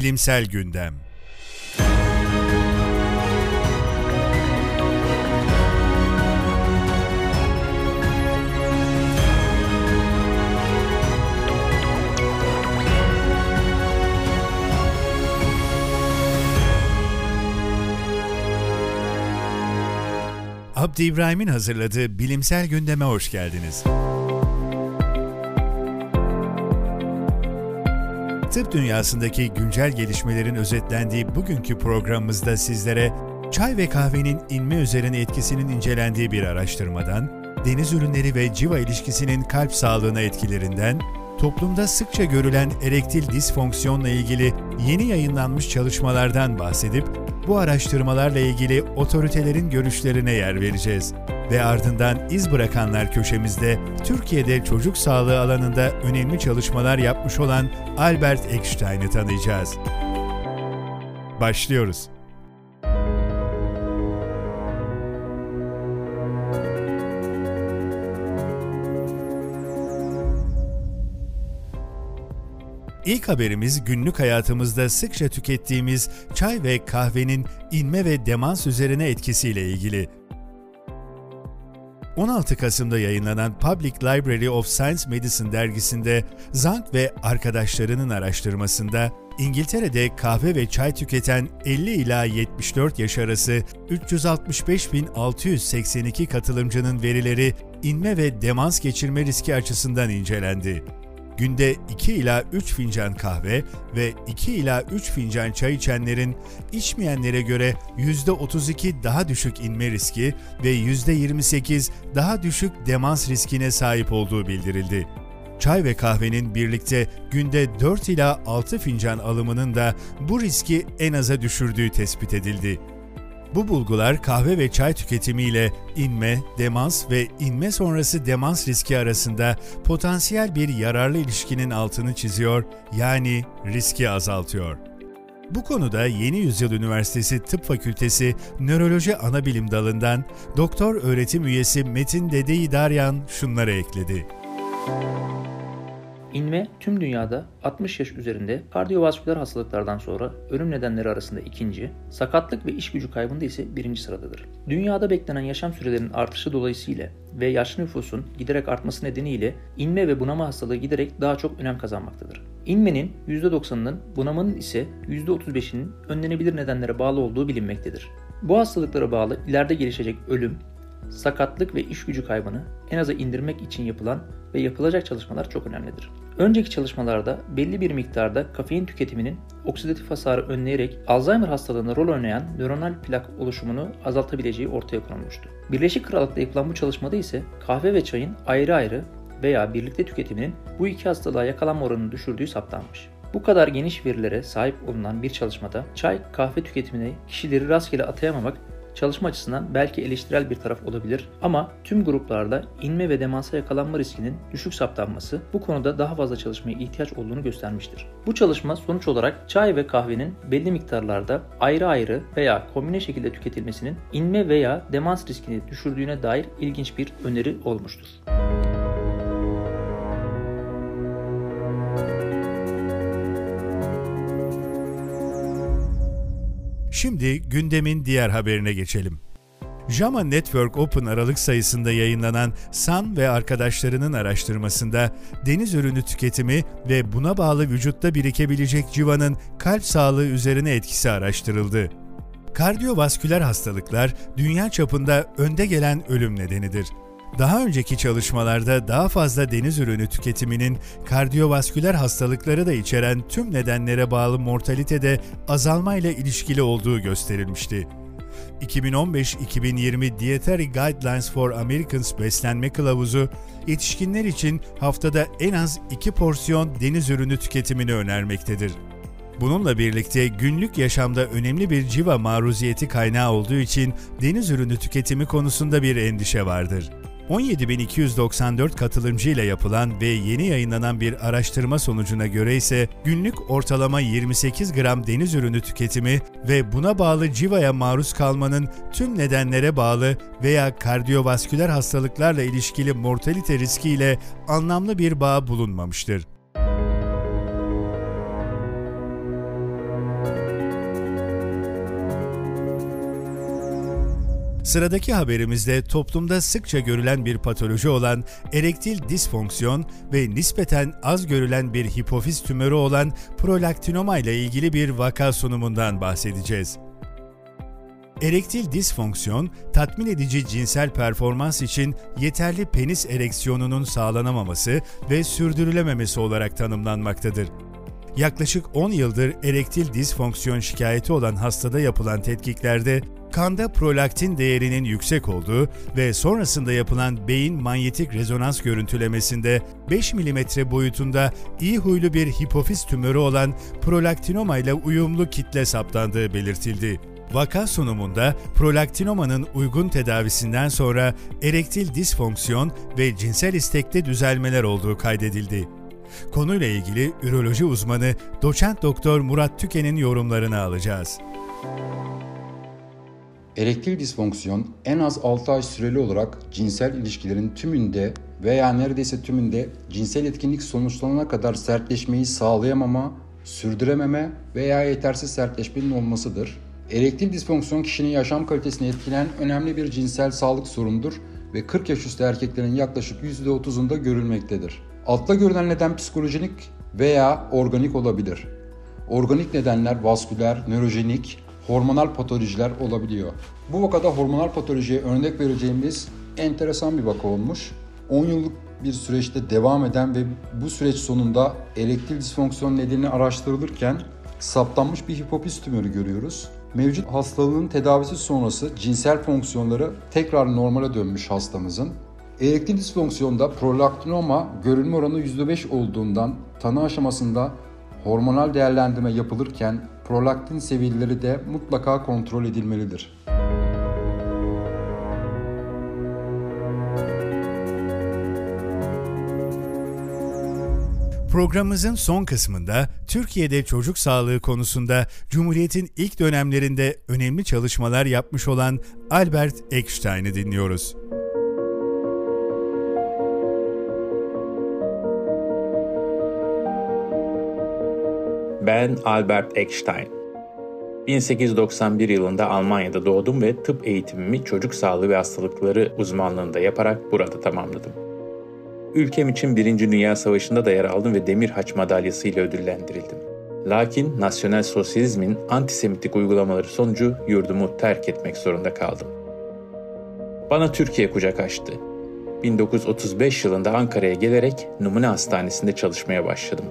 Bilimsel Gündem Abdi İbrahim'in hazırladığı Bilimsel Gündem'e hoş geldiniz. Tıp dünyasındaki güncel gelişmelerin özetlendiği bugünkü programımızda sizlere çay ve kahvenin inme üzerine etkisinin incelendiği bir araştırmadan, deniz ürünleri ve civa ilişkisinin kalp sağlığına etkilerinden, toplumda sıkça görülen erektil disfonksiyonla ilgili yeni yayınlanmış çalışmalardan bahsedip bu araştırmalarla ilgili otoritelerin görüşlerine yer vereceğiz. Ve ardından iz bırakanlar köşemizde Türkiye'de çocuk sağlığı alanında önemli çalışmalar yapmış olan Albert Eckstein'i tanıyacağız. Başlıyoruz. İlk haberimiz günlük hayatımızda sıkça tükettiğimiz çay ve kahvenin inme ve demans üzerine etkisiyle ilgili. 16 Kasım'da yayınlanan Public Library of Science Medicine dergisinde Zank ve arkadaşlarının araştırmasında İngiltere'de kahve ve çay tüketen 50 ila 74 yaş arası 365.682 katılımcının verileri inme ve demans geçirme riski açısından incelendi günde 2 ila 3 fincan kahve ve 2 ila 3 fincan çay içenlerin içmeyenlere göre %32 daha düşük inme riski ve %28 daha düşük demans riskine sahip olduğu bildirildi. Çay ve kahvenin birlikte günde 4 ila 6 fincan alımının da bu riski en aza düşürdüğü tespit edildi. Bu bulgular kahve ve çay tüketimiyle inme, demans ve inme sonrası demans riski arasında potansiyel bir yararlı ilişkinin altını çiziyor, yani riski azaltıyor. Bu konuda Yeni Yüzyıl Üniversitesi Tıp Fakültesi Nöroloji Anabilim Dalı'ndan doktor öğretim üyesi Metin Dedeyi Daryan şunları ekledi. İnme tüm dünyada 60 yaş üzerinde kardiyovasküler hastalıklardan sonra ölüm nedenleri arasında ikinci, sakatlık ve iş gücü kaybında ise birinci sıradadır. Dünyada beklenen yaşam sürelerinin artışı dolayısıyla ve yaşlı nüfusun giderek artması nedeniyle inme ve bunama hastalığı giderek daha çok önem kazanmaktadır. İnmenin %90'ının, bunamanın ise %35'inin önlenebilir nedenlere bağlı olduğu bilinmektedir. Bu hastalıklara bağlı ileride gelişecek ölüm, sakatlık ve iş gücü kaybını en aza indirmek için yapılan ve yapılacak çalışmalar çok önemlidir. Önceki çalışmalarda belli bir miktarda kafein tüketiminin oksidatif hasarı önleyerek Alzheimer hastalığında rol oynayan nöronal plak oluşumunu azaltabileceği ortaya konulmuştu. Birleşik Krallık'ta yapılan bu çalışmada ise kahve ve çayın ayrı ayrı veya birlikte tüketiminin bu iki hastalığa yakalanma oranını düşürdüğü saptanmış. Bu kadar geniş verilere sahip olunan bir çalışmada çay, kahve tüketimine kişileri rastgele atayamamak çalışma açısından belki eleştirel bir taraf olabilir ama tüm gruplarda inme ve demansa yakalanma riskinin düşük saptanması bu konuda daha fazla çalışmaya ihtiyaç olduğunu göstermiştir. Bu çalışma sonuç olarak çay ve kahvenin belli miktarlarda ayrı ayrı veya kombine şekilde tüketilmesinin inme veya demans riskini düşürdüğüne dair ilginç bir öneri olmuştur. Şimdi gündemin diğer haberine geçelim. JAMA Network Open Aralık sayısında yayınlanan San ve arkadaşlarının araştırmasında deniz ürünü tüketimi ve buna bağlı vücutta birikebilecek civanın kalp sağlığı üzerine etkisi araştırıldı. Kardiyovasküler hastalıklar dünya çapında önde gelen ölüm nedenidir. Daha önceki çalışmalarda daha fazla deniz ürünü tüketiminin kardiyovasküler hastalıkları da içeren tüm nedenlere bağlı mortalitede azalmayla ilişkili olduğu gösterilmişti. 2015-2020 Dietary Guidelines for Americans beslenme kılavuzu, yetişkinler için haftada en az 2 porsiyon deniz ürünü tüketimini önermektedir. Bununla birlikte günlük yaşamda önemli bir civa maruziyeti kaynağı olduğu için deniz ürünü tüketimi konusunda bir endişe vardır. 17.294 katılımcı ile yapılan ve yeni yayınlanan bir araştırma sonucuna göre ise günlük ortalama 28 gram deniz ürünü tüketimi ve buna bağlı civaya maruz kalmanın tüm nedenlere bağlı veya kardiyovasküler hastalıklarla ilişkili mortalite riskiyle anlamlı bir bağ bulunmamıştır. Sıradaki haberimizde toplumda sıkça görülen bir patoloji olan erektil disfonksiyon ve nispeten az görülen bir hipofiz tümörü olan prolaktinoma ile ilgili bir vaka sunumundan bahsedeceğiz. Erektil disfonksiyon, tatmin edici cinsel performans için yeterli penis ereksiyonunun sağlanamaması ve sürdürülememesi olarak tanımlanmaktadır. Yaklaşık 10 yıldır erektil disfonksiyon şikayeti olan hastada yapılan tetkiklerde kanda prolaktin değerinin yüksek olduğu ve sonrasında yapılan beyin manyetik rezonans görüntülemesinde 5 mm boyutunda iyi huylu bir hipofiz tümörü olan prolaktinoma ile uyumlu kitle saptandığı belirtildi. Vaka sunumunda prolaktinomanın uygun tedavisinden sonra erektil disfonksiyon ve cinsel istekte düzelmeler olduğu kaydedildi. Konuyla ilgili üroloji uzmanı doçent doktor Murat Tüken'in yorumlarını alacağız. Erektil disfonksiyon en az 6 ay süreli olarak cinsel ilişkilerin tümünde veya neredeyse tümünde cinsel etkinlik sonuçlanana kadar sertleşmeyi sağlayamama, sürdürememe veya yetersiz sertleşmenin olmasıdır. Erektil disfonksiyon kişinin yaşam kalitesini etkileyen önemli bir cinsel sağlık sorunudur ve 40 yaş üstü erkeklerin yaklaşık %30'unda görülmektedir. Altta görülen neden psikolojik veya organik olabilir. Organik nedenler vasküler, nörojenik, hormonal patolojiler olabiliyor. Bu vakada hormonal patolojiye örnek vereceğimiz enteresan bir vaka olmuş. 10 yıllık bir süreçte devam eden ve bu süreç sonunda erektil disfonksiyon nedeni araştırılırken saptanmış bir hipofiz tümörü görüyoruz. Mevcut hastalığın tedavisi sonrası cinsel fonksiyonları tekrar normale dönmüş hastamızın. Erektil disfonksiyonda prolaktinoma görülme oranı %5 olduğundan tanı aşamasında hormonal değerlendirme yapılırken prolaktin seviyeleri de mutlaka kontrol edilmelidir. Programımızın son kısmında Türkiye'de çocuk sağlığı konusunda Cumhuriyet'in ilk dönemlerinde önemli çalışmalar yapmış olan Albert Eckstein'i dinliyoruz. Ben Albert Eckstein. 1891 yılında Almanya'da doğdum ve tıp eğitimimi çocuk sağlığı ve hastalıkları uzmanlığında yaparak burada tamamladım. Ülkem için Birinci Dünya Savaşı'nda da yer aldım ve Demir Haç Madalyası ile ödüllendirildim. Lakin nasyonel sosyalizmin antisemitik uygulamaları sonucu yurdumu terk etmek zorunda kaldım. Bana Türkiye kucak açtı. 1935 yılında Ankara'ya gelerek Numune Hastanesi'nde çalışmaya başladım.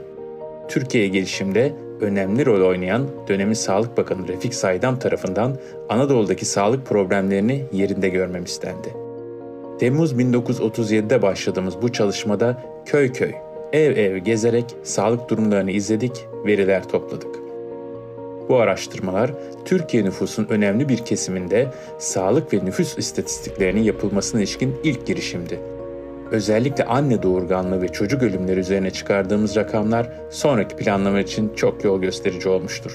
Türkiye'ye gelişimde önemli rol oynayan dönemin Sağlık Bakanı Refik Saydam tarafından Anadolu'daki sağlık problemlerini yerinde görmem istendi. Temmuz 1937'de başladığımız bu çalışmada köy köy, ev ev gezerek sağlık durumlarını izledik, veriler topladık. Bu araştırmalar Türkiye nüfusun önemli bir kesiminde sağlık ve nüfus istatistiklerinin yapılmasına ilişkin ilk girişimdi özellikle anne doğurganlığı ve çocuk ölümleri üzerine çıkardığımız rakamlar sonraki planlama için çok yol gösterici olmuştur.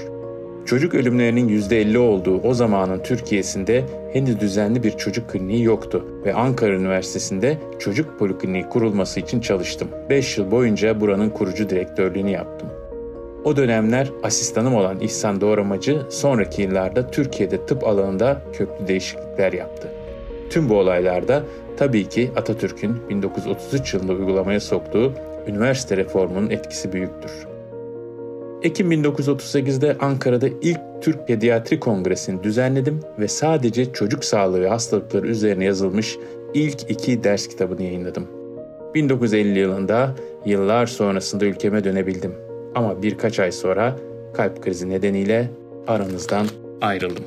Çocuk ölümlerinin %50 olduğu o zamanın Türkiye'sinde henüz düzenli bir çocuk kliniği yoktu ve Ankara Üniversitesi'nde çocuk polikliniği kurulması için çalıştım. 5 yıl boyunca buranın kurucu direktörlüğünü yaptım. O dönemler asistanım olan İhsan Doğramacı sonraki yıllarda Türkiye'de tıp alanında köklü değişiklikler yaptı. Tüm bu olaylarda Tabii ki Atatürk'ün 1933 yılında uygulamaya soktuğu üniversite reformunun etkisi büyüktür. Ekim 1938'de Ankara'da ilk Türk Pediatri Kongresi'ni düzenledim ve sadece çocuk sağlığı ve hastalıkları üzerine yazılmış ilk iki ders kitabını yayınladım. 1950 yılında yıllar sonrasında ülkeme dönebildim. Ama birkaç ay sonra kalp krizi nedeniyle aranızdan ayrıldım.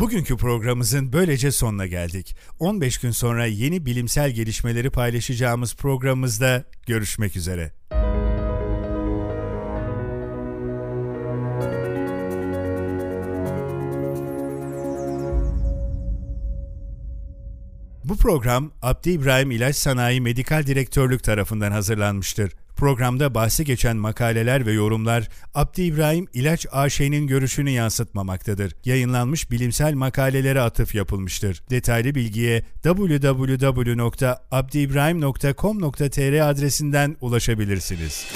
Bugünkü programımızın böylece sonuna geldik. 15 gün sonra yeni bilimsel gelişmeleri paylaşacağımız programımızda görüşmek üzere. Bu program Abdi İbrahim İlaç Sanayi Medikal Direktörlük tarafından hazırlanmıştır. Programda bahsi geçen makaleler ve yorumlar Abdi İbrahim İlaç AŞ'nin görüşünü yansıtmamaktadır. Yayınlanmış bilimsel makalelere atıf yapılmıştır. Detaylı bilgiye www.abdiibrahim.com.tr adresinden ulaşabilirsiniz.